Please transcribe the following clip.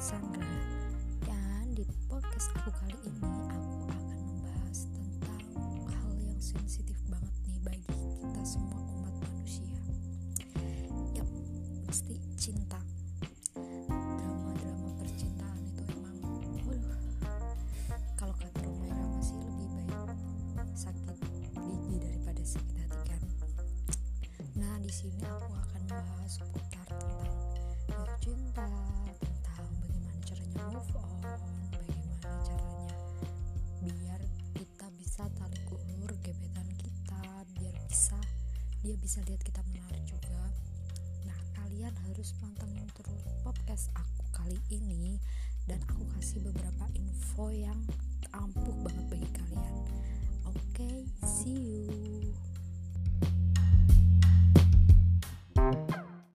Sandra. Dan di podcast aku kali ini Aku akan membahas tentang hal yang sensitif banget nih Bagi kita semua umat manusia. Yap, pasti cinta. Drama-drama percintaan itu emang Waduh Kalau kata Roma Irama sih lebih baik Sakit gigi daripada sakit hati kan. Nah di sini aku akan membahas dia bisa lihat kita menarik juga. Nah kalian harus pantengin terus podcast aku kali ini dan aku kasih beberapa info yang